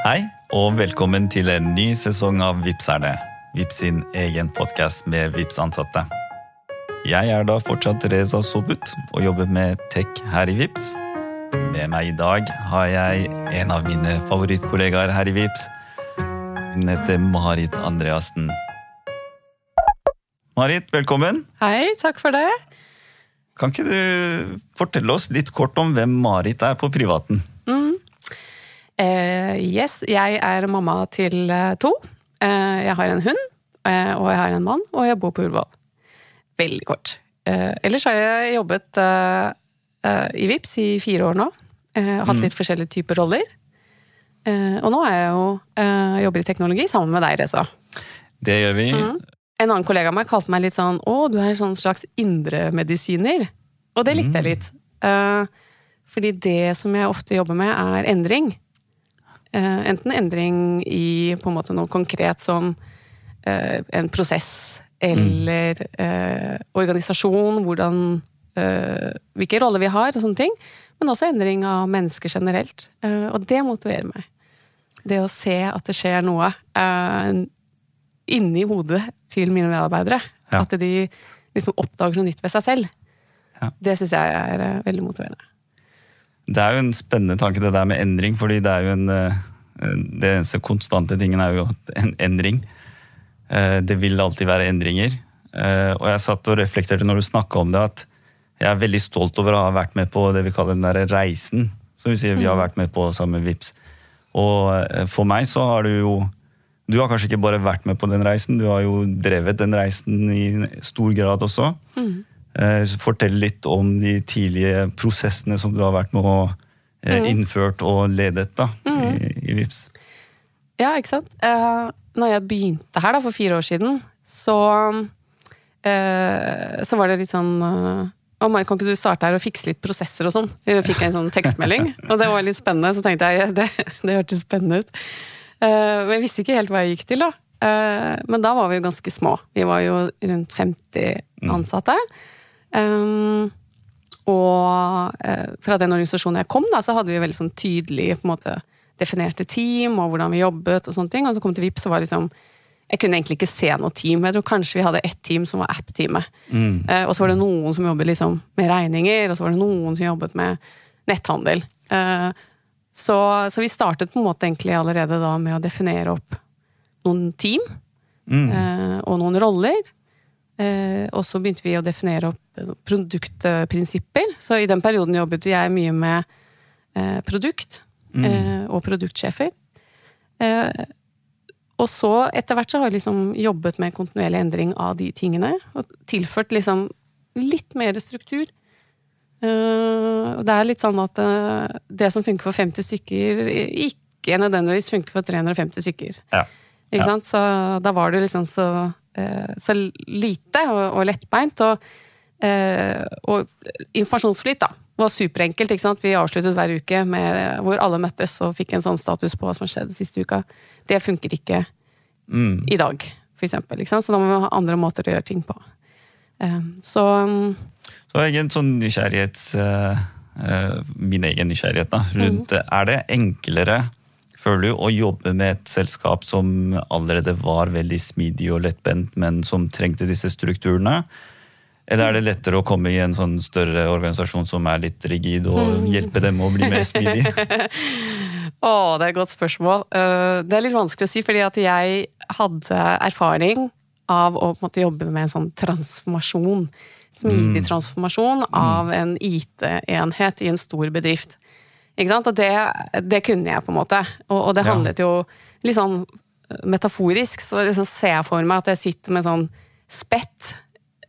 Hei, og velkommen til en ny sesong av Vipserne. Vips sin egen podkast med Vips-ansatte. Jeg er da fortsatt Reza Sobut og jobber med tech her i Vips. Med meg i dag har jeg en av mine favorittkollegaer her i Vips. Hun heter Marit Andreassen. Marit, velkommen. Hei, takk for det. Kan ikke du fortelle oss litt kort om hvem Marit er på privaten? Mm. Yes, jeg er mamma til eh, to. Eh, jeg har en hund, eh, og jeg har en mann, og jeg bor på Ullevål. Veldig kort. Ellers har jeg jobbet i VIPS i fire år nå. hatt litt forskjellige typer roller. og nå er jeg jo jobber i teknologi sammen med deg, Reza. Det gjør vi. Mm. En annen kollega av meg kalte meg litt sånn 'Å, du er en sånn slags indremedisiner'. Og det likte jeg litt. fordi det som jeg ofte jobber med, er endring. Enten endring i på en måte noe konkret som en prosess eller mm. organisasjon, hvordan hvilke roller vi har, og sånne ting. Men også endring av mennesker generelt. Og det motiverer meg. Det å se at det skjer noe inni hodet til mine medarbeidere. Ja. At de liksom oppdager noe nytt ved seg selv. Ja. Det syns jeg er veldig motiverende. Det er jo en spennende tanke, det der med endring. fordi det er jo en Det eneste konstante tingen er jo en endring. Det vil alltid være endringer. Og jeg satt og reflekterte når du snakka om det, at jeg er veldig stolt over å ha vært med på det vi kaller den der reisen. Som vi sier vi har mm. vært med på sammen med VIPS. Og eh, for meg så har du jo Du har kanskje ikke bare vært med på den reisen, du har jo drevet den reisen i stor grad også. Mm. Eh, fortell litt om de tidlige prosessene som du har vært med og eh, mm. innført og ledet da, mm. i, i VIPS. Ja, ikke sant. Uh, når jeg begynte her da, for fire år siden, så, så var det litt sånn oh og kan ikke du starte her og fikse litt prosesser og sånn? Vi fikk en sånn tekstmelding, og det var litt spennende. Så tenkte jeg det, det hørtes spennende ut. Men jeg visste ikke helt hva jeg gikk til, da. Men da var vi jo ganske små. Vi var jo rundt 50 ansatte. mm. Um, og uh, fra den organisasjonen jeg kom, da, så hadde vi veldig sånn tydelig på en måte, definerte team og hvordan vi jobbet og sånne ting. Og så kom til VIP, så var liksom jeg kunne egentlig ikke se noe team. Jeg tror kanskje vi hadde ett team som var app-teamet. Mm. Uh, og så var det noen som jobbet liksom med regninger, og så var det noen som jobbet med netthandel. Uh, så, så, vi startet på en måte egentlig allerede da med å definere opp noen team. Mm. Uh, og noen roller. Eh, og så begynte vi å definere opp produktprinsipper. Så i den perioden jobbet jeg mye med eh, produkt mm. Eh, og produktsjefer. Og så etter hvert så har jeg liksom jobbet med kontinuerlig endring av de tingene. Og tilført liksom litt mer struktur. Det er litt sånn at det som funker for 50 stykker, ikke nødvendigvis funker for 350 stykker. Ja. Ikke ja. sant? Så da var det liksom så, så lite og, og lettbeint. Og, og, informasjonsflyt, da. var superenkelt. ikke sant? Vi avsluttet hver uke med, hvor alle møttes og fikk en sånn status på hva som har skjedd siste uka. Det funker ikke mm. i dag, for eksempel. Så da må vi ha andre måter å gjøre ting på. Så så Så egen sånn nysgjerrighets Min egen nysgjerrighet da, rundt mm. Er det enklere, føler du, å jobbe med et selskap som allerede var veldig smidig og lettbent, men som trengte disse strukturene? Eller er det lettere å komme i en sånn større organisasjon som er litt rigid, og mm. hjelpe dem å bli mer smidig? Å, det er et godt spørsmål. Eh, det er litt vanskelig å si, fordi at jeg hadde erfaring av å måte, jobbe med en sånn transformasjon. Smidig mm. transformasjon mm. av en IT-enhet i en stor bedrift. Ikke sant? Og det, det kunne jeg, på en måte. Og, og det handlet jo litt sånn metaforisk, så liksom ser jeg for meg at jeg sitter med sånn spett.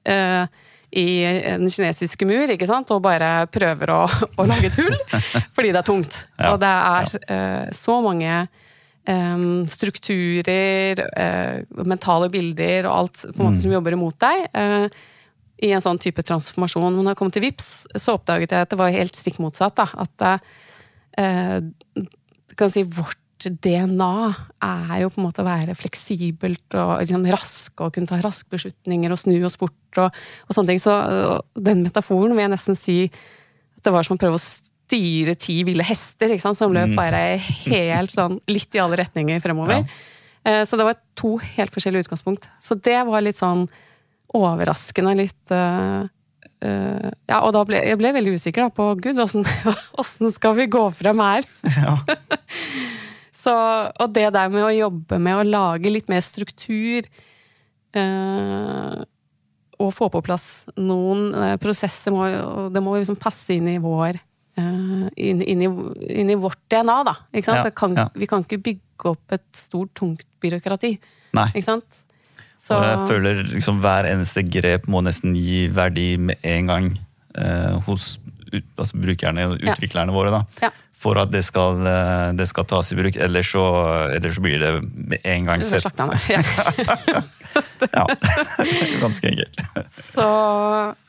Uh, i den kinesiske mur ikke sant? og bare prøver å, å lage et hull fordi det er tungt. Ja, og det er ja. uh, så mange um, strukturer, uh, mentale bilder og alt på en måte mm. som jobber imot deg. Uh, i en sånn type transformasjon. Men når jeg kom til VIPS, så oppdaget jeg at det var helt stikk motsatt. Da. At kan si, vårt DNA er jo på en måte å være fleksibelt og liksom rask og kunne ta raske beslutninger og snu oss fort og, og sånne ting. Så den metaforen vil jeg nesten si at det var som å prøve å styre ti ville hester ikke sant? som løp bare helt sånn litt i alle retninger fremover. Eh, Så det var to helt forskjellige utgangspunkt. Så det var litt sånn overraskende, litt eh, eh, Ja, og da ble jeg ble veldig usikker da, på gud, åssen skal vi gå frem her? Ja. Så, og det der med å jobbe med å lage litt mer struktur eh, og få på plass noen eh, prosesser, må, det må liksom passe inn i vår eh, inn, inn, i, inn i vårt DNA, da. Ja, kan, ja. Vi kan ikke bygge opp et stort, tungt byråkrati. Nei. Ikke sant? Så, Og jeg føler liksom hver eneste grep må nesten gi verdi med en gang eh, hos ut, altså brukerne og Ja. utviklerne våre. da. Ja. For at det skal, eh, det skal tas i bruk. Ellers så, ellers så blir det med en gang sett. Ja. Ja. Ganske enkelt. Så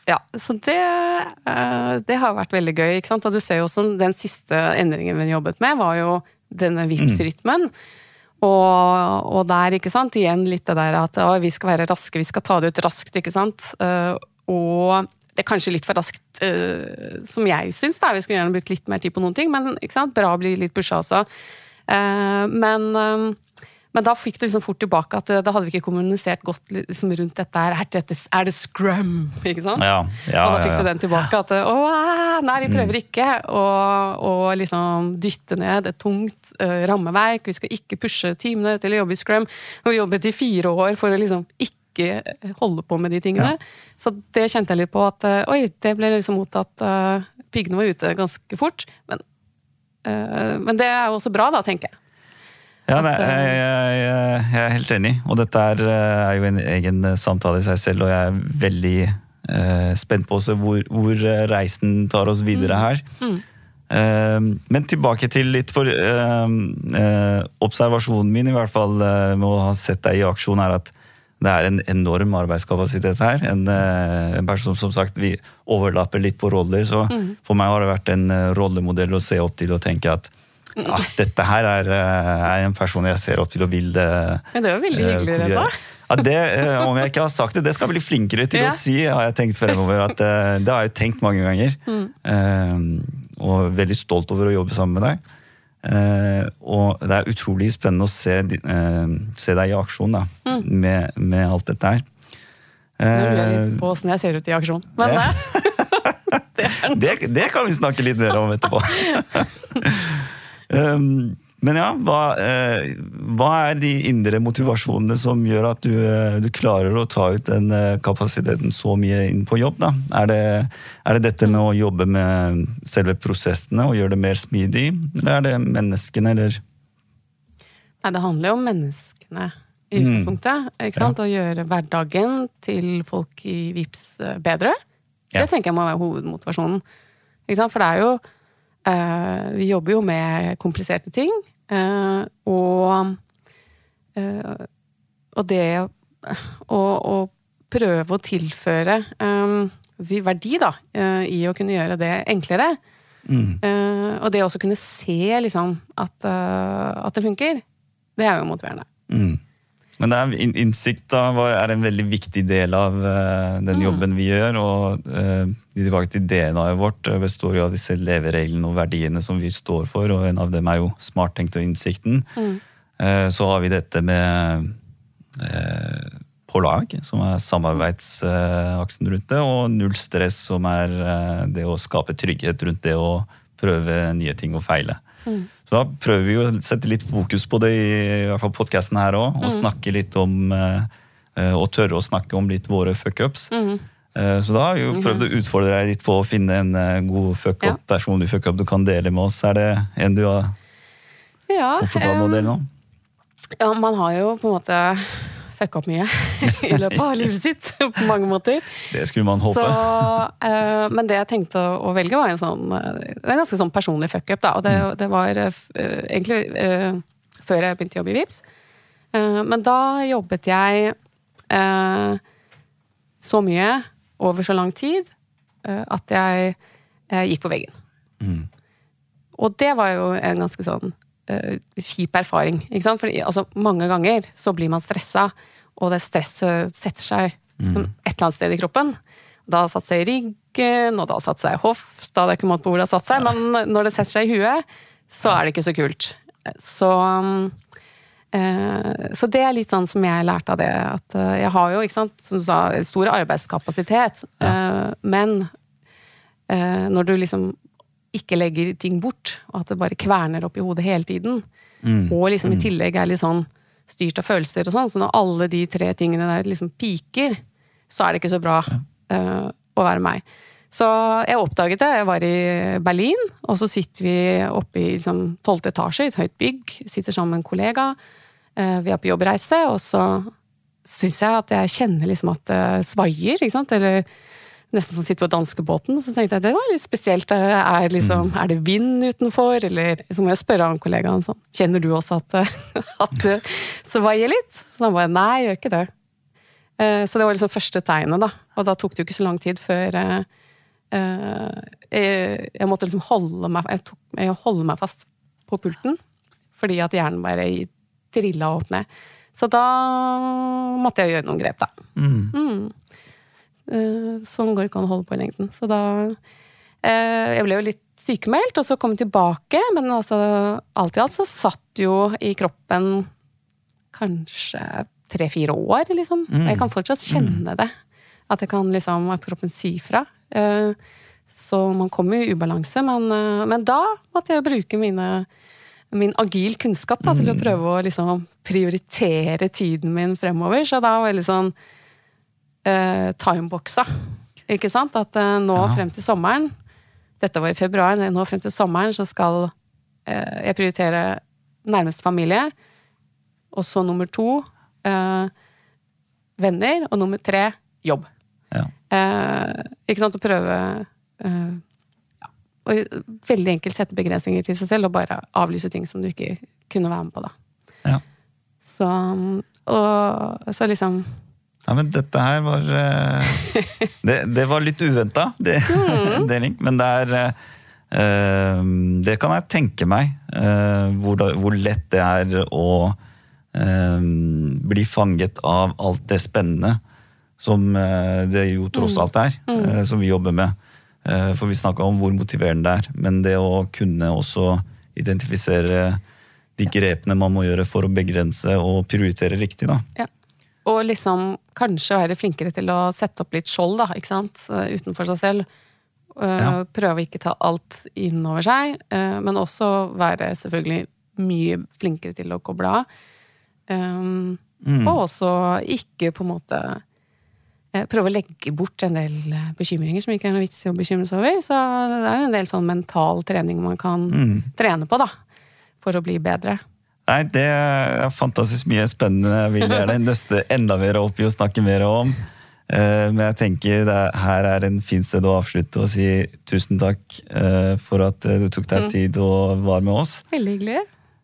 ja, så det, eh, det har vært veldig gøy. ikke sant? Og du ser jo også den siste endringen vi jobbet med, var jo denne Vipps-rytmen. Og, og der, ikke sant, igjen litt det der at å, vi skal være raske, vi skal ta det ut raskt, ikke sant. Eh, og det er kanskje litt for raskt, eh, som jeg syns. Vi skulle gjerne brukt litt mer tid på noen ting, men ikke sant, bra å bli litt pusha også. Eh, men men da fikk du liksom fort tilbake at eh, da hadde vi ikke kommunisert godt liksom rundt dette her. Er, dette, er det scrum? Ikke sant? Ja, ja, og da fikk ja, du den tilbake at å, nei, vi prøver ikke. å, liksom dytte ned et tungt uh, rammeverk. Vi skal ikke pushe teamene til å jobbe i scrum. Vi jobbet i fire år for å liksom ikke holde på med de tingene. Så det kjente jeg litt på at eh, oi, det ble liksom mottatt uh, Piggene var ute ganske fort. Men, uh, men det er jo også bra, da, tenker jeg. Ja, nei, eh, jeg, jeg, jeg, er helt enig. Og dette er, eh, er jo en egen eh, samtale i seg selv, og jeg er veldig eh, spent på hvor, hvor reisen tar oss videre her. Eh, men tilbake til litt for eh, eh, Observasjonen min, i hvert fall med å ha sett deg i aksjon, er at det er en enorm arbeidskapasitet her. En, en person som sagt, Vi overlapper litt på roller, så for meg har det vært en rollemodell å se opp til og tenke at ja, dette her er, eh, er en person jeg ser opp til og vil eh, Men det var veldig eh, hyggelig. Reza. Ja, det, eh, om jeg ikke har sagt det, det skal jeg bli flinkere til Ja. å si, har jeg tenkt fremover. At, eh, det har jeg jo tenkt mange ganger. Mm. Eh, og veldig stolt over å jobbe sammen med deg. Eh, og det er utrolig spennende å se, eh, se deg i aksjon da, Mm. med, med alt dette her. Nå lurer jeg Eh, litt på åssen jeg ser ut i aksjon. Men det, det, det kan vi snakke litt mer om etterpå. um, men ja, hva, eh, hva er de indre motivasjonene som gjør at du, eh, du klarer å ta ut den eh, kapasiteten så mye inn på jobb? da? Er det, er det dette med å jobbe med selve prosessene og gjøre det mer smidig, eller er det menneskene, eller Nei, det handler jo om menneskene i Mm. ikke sant? Å gjøre hverdagen til folk i VIPS eh, bedre. Ja. Det tenker jeg må være hovedmotivasjonen. Ikke sant? For det er jo Vi jobber jo med kompliserte ting. eh, og eh, Og det å, å prøve å tilføre eh, verdi da, eh, i å kunne gjøre det enklere. mm, Eh, og det å også kunne se liksom, at, eh, at det funker, det er jo motiverende. mm. Men det er innsikt da, er en veldig viktig del av eh, den jobben vi gjør. Og uh, tilbake til DNA-et vårt eh, består jo av disse levereglene og verdiene som vi står for, og en av dem er jo smarttenkt og innsikten. Mm. så har vi dette med eh, på lag, som er samarbeidsaksen rundt det, og null stress, som er eh, det å skape trygghet rundt det å prøve nye ting og feile. Så da prøver vi å sette litt fokus på det i, i hvert fall podcasten her òg, og snakke litt om eh, eh, Og tørre å snakke om litt våre fuckups. Mm. Så da har vi jo prøvd å utfordre deg litt på å finne en eh, god fuckup, Ja. personlig fuckup du kan dele med oss. Er det en du har Ja, komfortabel med å dele nå? Ja, man har jo på en måte fucka opp mye i løpet av livet sitt, på mange måter. Det skulle man håpe. Så, eh, men det jeg tenkte å, velge, var en sånn eh, det er en ganske sånn personlig fuckup. da, Og det, det var eh, egentlig før jeg begynte å jobbe i Vips. Men da jobbet jeg så mye over så lang tid at jeg gikk på veggen. Mm. Og det var jo en ganske sånn kjip erfaring. Ikke sant? For altså, mange ganger så blir man stressa, og det stresset setter seg mm. et eller annet sted i kroppen. Da det satt seg i ryggen, og da hadde satt seg i hofta, det er ikke måte på hvor det har satt seg, men når det setter seg i huet, så er det ikke så kult. Så eh, så det er litt sånn som jeg lærte av det. At eh, jeg har jo, ikke sant, som du sa, stor arbeidskapasitet. eh, Men eh, når du liksom ikke legger ting bort, og at det bare kverner opp i hodet hele tiden, og liksom i tillegg er litt sånn styrt av følelser og sånn, så når alle de tre tingene der liksom piker, så er det ikke så bra uh, å være meg. Så jeg oppdaget det. Jeg var i Berlin, og så sitter vi oppe i liksom, 12. etasje i et høyt bygg. Sitter sammen med en kollega. Uh, vi er på jobbreise, og så syns jeg at jeg kjenner liksom at det svaier. ikke sant? Eller nesten som å sitte på danskebåten. Så tenkte jeg det var litt spesielt. Er, liksom, er det vind utenfor? Eller så må jeg spørre han kollegaen sånn Kjenner du også at, at det svaier litt? Så han bare nei, jeg gjør ikke det. Eh, Så det var liksom første tegnet, da. Og da tok det jo ikke så lang tid før eh, eh, jeg, jeg måtte liksom holde meg Jeg tok jeg holde meg fast på pulten. Fordi at hjernen bare trilla opp ned. Så da måtte jeg gjøre noen grep, da. Mm. Eh, Sånn går det ikke an å holde på i lengden. Så da eh, Jeg ble jo litt sykemeldt, og så kom jeg tilbake. Men altså, alt i alt så satt jo i kroppen kanskje tre-fire år, liksom. Jeg kan fortsatt kjenne det. At, jeg kan liksom, at kroppen sier fra. Eh, Så man kommer i ubalanse, men, eh, men da måtte jeg bruke mine, min agil kunnskap da, til å prøve å liksom prioritere tiden min fremover. Så da var jeg litt sånn eh, timeboxa. Ikke sant? At eh, nå Ja. frem til sommeren Dette var i februar. Nå frem til sommeren så skal eh, jeg prioritere nærmeste familie. Og så nummer to eh, venner. Og nummer tre jobb. Ja. Eh, ikke sant? Å prøve eh, ja, og Veldig enkelt sette begrensninger til seg selv og bare avlyse ting som du ikke kunne være med på. da. Ja. Så, og, så liksom Ja, men dette her var eh, det, det var litt uventa, det, deling. Men det er eh, eh, Det kan jeg tenke meg. hvor, hvor lett det er å bli fanget av alt det spennende som det jo tross alt er, mm. som vi jobber med. For vi snakka om hvor motiverende det er. Men det å kunne også identifisere de grepene man må gjøre for å begrense og prioritere riktig, da. ja. Og liksom kanskje være flinkere til å sette opp litt skjold da, ikke sant? utenfor seg selv. Eh, Ja. Prøve å ikke ta alt inn over seg, eh, men også være selvfølgelig mye flinkere til å koble av. Um, Mm. Og også ikke på en måte eh, prøve å legge bort en del bekymringer som ikke er noe vits i å bekymre seg over. Så det er jo en del sånn mental trening man kan Mm. trene på, da. For å bli bedre. Nei, det er fantastisk mye spennende. Jeg vil gjerne nøste enda mer opp i å snakke mer om. Eh, Men jeg tenker det er, her er en fin sted å avslutte og si tusen takk eh, for at eh, du tok deg tid og var med oss. Veldig hyggelig.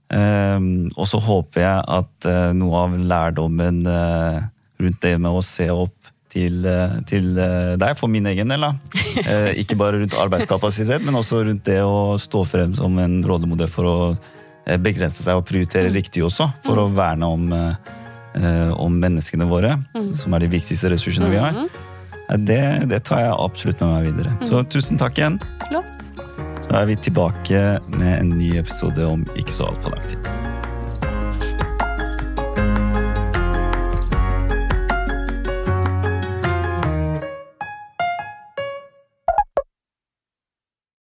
Og så håper jeg at noe av lærdommen rundt det med å se opp til, til deg, for min egen del, da. Ikke bare rundt arbeidskapasitet, men også rundt det å stå frem som en rollemodell for å begrense seg og prioritere riktig også, for å verne om, eh, eh, om menneskene våre, som er de viktigste ressursene vi har. Eh, Det, det tar jeg absolutt med meg videre. Så tusen takk igjen. Flott. Så er vi tilbake med en ny episode om ikke så altfor lang tid.